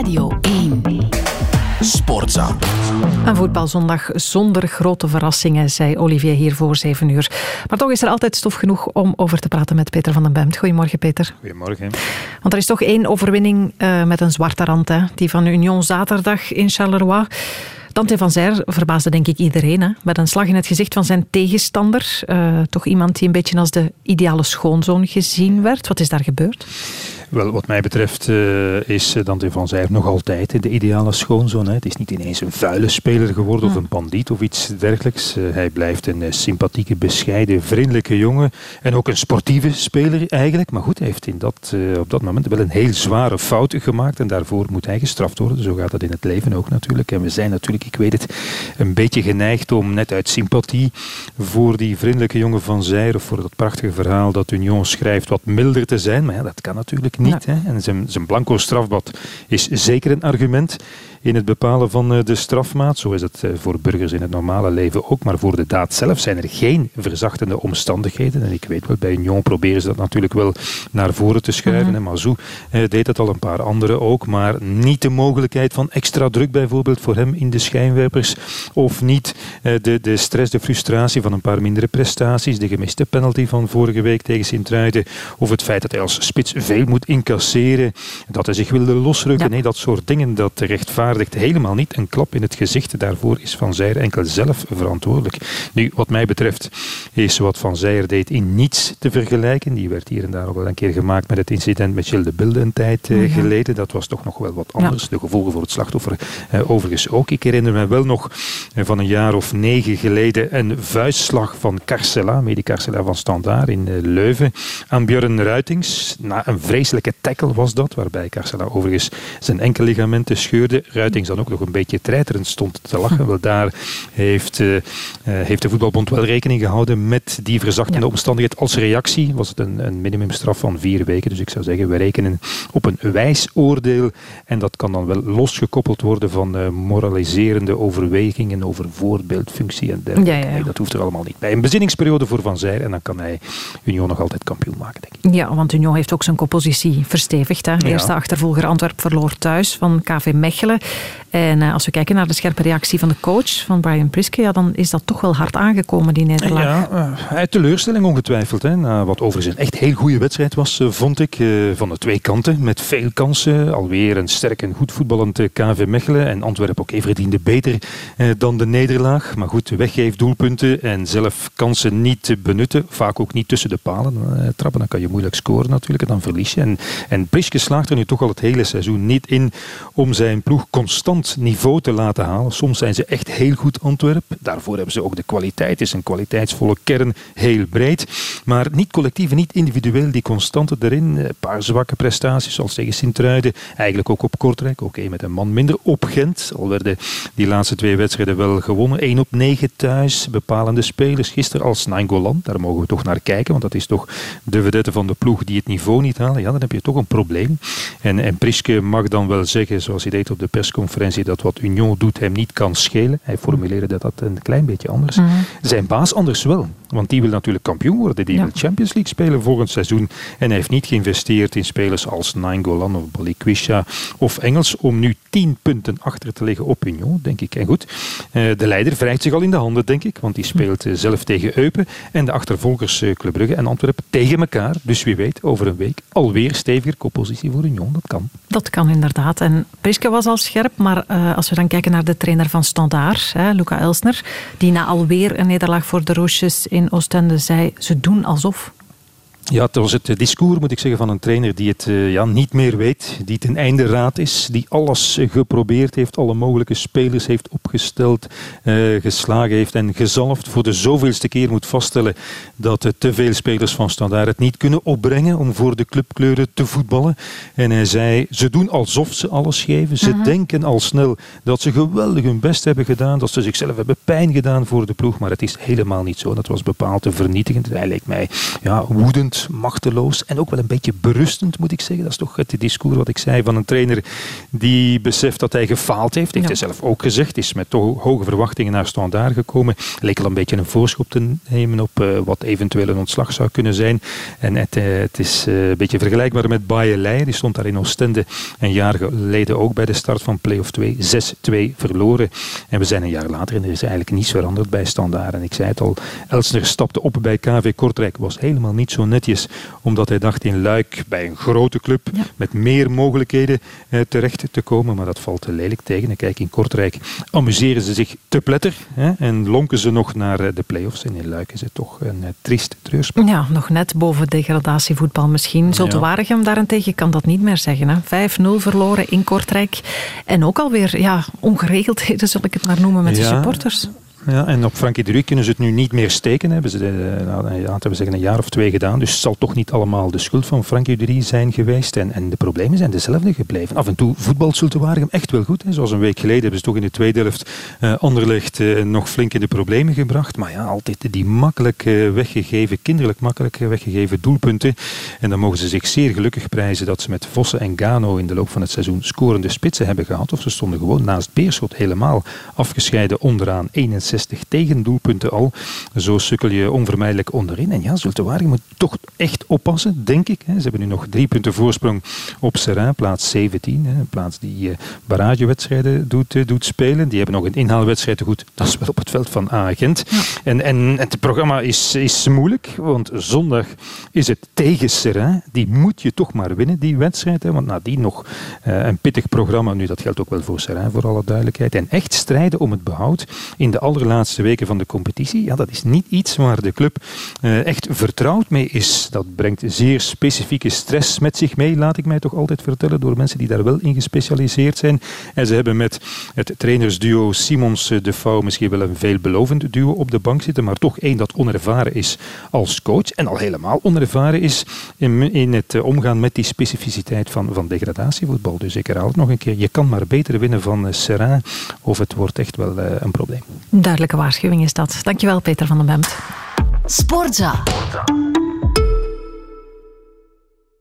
Radio 1. Sportza. Een voetbalzondag zonder grote verrassingen, zei Olivier hier voor zeven uur. Maar toch is er altijd stof genoeg om over te praten met Peter van den Bemt. Goedemorgen, Peter. Goedemorgen. Want er is toch één overwinning uh, met een zwarte rand, hè? die van Union zaterdag in Charleroi. Dante van Zijr verbaasde denk ik iedereen. Hè? Met een slag in het gezicht van zijn tegenstander. Uh, toch iemand die een beetje als de ideale schoonzoon gezien werd. Wat is daar gebeurd? Wel, wat mij betreft uh, is Dante van Zijr nog altijd de ideale schoonzoon. Hè. Het is niet ineens een vuile speler geworden of een bandiet of iets dergelijks. Uh, hij blijft een sympathieke, bescheiden, vriendelijke jongen. En ook een sportieve speler eigenlijk. Maar goed, hij heeft in dat, op dat moment wel een heel zware fout gemaakt. En daarvoor moet hij gestraft worden. Zo gaat dat in het leven ook natuurlijk. En we zijn natuurlijk, ik weet het, een beetje geneigd om net uit sympathie voor die vriendelijke jongen van Zijr of voor dat prachtige verhaal dat Union schrijft wat milder te zijn. Maar ja, dat kan natuurlijk niet. Hè? En zijn, zijn blanco strafbad is zeker een argument in het bepalen van eh, de strafmaat. Zo is het eh, voor burgers in het normale leven ook. Maar voor de daad zelf zijn er geen verzachtende omstandigheden. En ik weet wel, bij Union proberen ze dat natuurlijk wel naar voren te schuiven. Mm Mazou eh, deed dat al een paar anderen ook. Maar niet de mogelijkheid van extra druk bijvoorbeeld voor hem in de schijnwerpers. Of niet de, de stress, de frustratie van een paar mindere prestaties. De gemiste penalty van vorige week tegen Sint-Truiden. Of het feit dat hij als spits veel moet incasseren. Dat hij zich wilde losrukken. Nee, dat soort dingen, dat rechtvaardigt helemaal niet. Een klap in het gezicht daarvoor is Van Zijer enkel zelf verantwoordelijk. Nu, wat mij betreft is wat Van Zijer deed in niets te vergelijken. Die werd hier en daar al wel een keer gemaakt met het incident met Gilles de Bilde een tijd eh, geleden. Dat was toch nog wel wat anders. De gevolgen voor het slachtoffer eh, overigens ook. Ik herinner me wel nog eh, van een jaar of negen geleden een vuistslag van Carcela, Medi Carcela van Standaard in Leuven, aan Björn Ruitings. Na een tackle was dat, waarbij Carcela overigens zijn enkel ligamenten scheurde. Ruitings dan ook nog een beetje treiterend stond te lachen. Wel, daar heeft, uh, heeft de voetbalbond wel rekening gehouden met die verzachtende ja. omstandigheid. Als reactie was het een, een minimumstraf van vier weken. Dus ik zou zeggen, we rekenen op een wijs oordeel. En dat kan dan wel losgekoppeld worden van uh, moraliserende overwegingen over voorbeeldfunctie en dergelijke. Ja, ja, nee, dat hoeft er allemaal niet bij. Een bezinningsperiode voor Van Zijr en dan kan hij Union nog altijd kampioen maken, denk ik. Ja, want Union heeft ook zijn verstevigd. Hè. Eerste achtervolger Antwerp verloor thuis van KV Mechelen. En uh, als we kijken naar de scherpe reactie van de coach, van Brian Priske, ja, dan is dat toch wel hard aangekomen, die nederlaag. Ja, uh, uit teleurstelling ongetwijfeld. Hè. Wat overigens een echt heel goede wedstrijd was, uh, vond ik. van de twee kanten, met veel kansen. Alweer een sterk en goed voetballend KV Mechelen. En Antwerpen ook even verdiende beter dan de nederlaag. Maar goed, weggeeft doelpunten en zelf kansen niet benutten. Vaak ook niet tussen de palen trappen. Dan kan je moeilijk scoren natuurlijk en dan verlies je. En, en Priske slaagt er nu toch al het hele seizoen niet in om zijn ploeg constant niveau te laten halen. Soms zijn ze echt heel goed Antwerp. Daarvoor hebben ze ook de kwaliteit. Het is een kwaliteitsvolle kern, heel breed. Maar niet collectief niet individueel. Die constante erin. Een paar zwakke prestaties, zoals tegen Sint-Truiden. Eigenlijk ook op Kortrijk. Oké, met een man minder. Op Gent. Al werden die laatste twee wedstrijden wel gewonnen. 1 op 9 thuis. Bepalende spelers. Gisteren als Nainggolan. Daar mogen we toch naar kijken. Want dat is toch de vedette van de ploeg die het niveau niet halen. Ja, dan heb je toch een probleem. En, en Priske mag dan wel zeggen, zoals hij deed op de persconferentie, dat wat Union doet hem niet kan schelen. Hij formuleerde dat, dat een klein beetje anders. Mm -hmm. Zijn baas anders wel. Want die wil natuurlijk kampioen worden. Die ja. wil Champions League spelen volgend seizoen. En hij heeft niet geïnvesteerd in spelers als Nainggolan of Balikwisha of Engels om nu tien punten achter te liggen op Union, denk ik. En goed, de leider wrijft zich al in de handen, denk ik. Want die speelt zelf tegen Eupen. En de achtervolgers Club Brugge en Antwerpen tegen elkaar. Dus wie weet, over een week alweer steviger koppositie voor Union. Dat kan. Dat kan inderdaad. En Priske was al scherp, maar uh, als we dan kijken naar de trainer van Standaard, hè, Luca Elsner, die na alweer een nederlaag voor de Roosjes in Oostende zei, ze doen alsof. Ja, het was het discours, moet ik zeggen, van een trainer die het uh, ja, niet meer weet, die ten einde raad is, die alles geprobeerd heeft, alle mogelijke spelers heeft opgesteld, uh, geslagen heeft en gezalfd. Voor de zoveelste keer moet vaststellen dat uh, te veel spelers van Standaard het niet kunnen opbrengen om voor de clubkleuren te voetballen. En hij zei, ze doen alsof ze alles geven. Ze -huh. denken al snel dat ze geweldig hun best hebben gedaan, dat ze zichzelf hebben pijn gedaan voor de ploeg, maar het is helemaal niet zo. Dat was bepaald te vernietigend. Hij leek mij ja, woedend vermoeid, machteloos en ook wel een beetje berustend, moet ik zeggen. Dat is toch het discours wat ik zei van een trainer die beseft dat hij gefaald heeft. Heeft hij zelf ook gezegd. Is met toch hoge verwachtingen naar standaard gekomen. Leek al een beetje een voorschop te nemen op uh, wat eventueel een ontslag zou kunnen zijn. En het, uh, het is uh, een beetje vergelijkbaar met Baye Leijer. Die stond daar in Oostende een jaar geleden ook bij de start van Play-off 2. 6-2 verloren. En we zijn een jaar later en er is eigenlijk niets veranderd bij standaard. En ik zei het al, Elsner stapte op bij KV Kortrijk. Was helemaal niet zo omdat hij dacht in Luik bij een grote club met meer mogelijkheden eh, terecht te komen. Maar dat valt te lelijk tegen. En kijk, in Kortrijk amuseren ze zich te pletter hè, en lonken ze nog naar eh, de play-offs. En in Luik is het toch een uh, triest treurspel. Ja, nog net boven degradatievoetbal misschien. Zulte ja. Waregem daarentegen kan dat niet meer zeggen. 5-0 verloren in Kortrijk. En ook alweer ja, ongeregeldheden, zal ik het maar noemen, met ja. de supporters. Ja, en op Frankie de Ruy kunnen ze het nu niet meer steken. Hebben ze de, laten we zeggen een jaar of twee gedaan. Dus het zal toch niet allemaal de schuld van Frankie de Ruy zijn geweest. En, en de problemen zijn dezelfde gebleven. Af en toe voetbalt Zulte echt wel goed. Hè. Zoals een week geleden hebben ze toch in de tweede helft uh, Anderlecht uh, nog flink in de problemen gebracht. Maar ja, altijd die makkelijk weggegeven, kinderlijk makkelijk weggegeven doelpunten. En dan mogen ze zich zeer gelukkig prijzen dat ze met Vossen en Gano in de loop van het seizoen scorende spitsen hebben gehad. Of ze stonden gewoon naast Beerschot helemaal afgescheiden onderaan 61 60 tegendoelpunten al. Zo sukkel je onvermijdelijk onderin. En ja, Zulte moet toch echt oppassen, denk ik. Ze hebben nu nog drie punten voorsprong op Serrain, plaats 17. Een plaats die eh, barragewedstrijden doet, eh, doet spelen. Die hebben nog een inhaalwedstrijd goed. Dat is wel op het veld van A-agent. En, en het programma is, is moeilijk, want zondag is het tegen Serrain. Die moet je toch maar winnen, die wedstrijd. Want nadien nog uh, een pittig programma. Nu, dat geldt ook wel voor Serrain, voor alle duidelijkheid. En echt strijden om het behoud in de aller laatste weken van de competitie. Ja, dat is niet iets waar de club uh, echt vertrouwd mee is. Dat brengt zeer specifieke stress met zich mee, laat ik mij toch altijd vertellen, door mensen die daar wel in gespecialiseerd zijn. En ze hebben met het trainersduo Simons de Vouw misschien wel een veelbelovend duo op de bank zitten, maar toch één dat onervaren is als coach en al helemaal onervaren is in, het uh, omgaan met die specificiteit van, van degradatievoetbal. Dus ik herhaal het nog een keer, je kan maar beter winnen van uh, Serrain of het wordt echt wel een probleem duidelijke waarschuwing is dat. Dankjewel, Peter van den Bemt. Sportza. Sportza.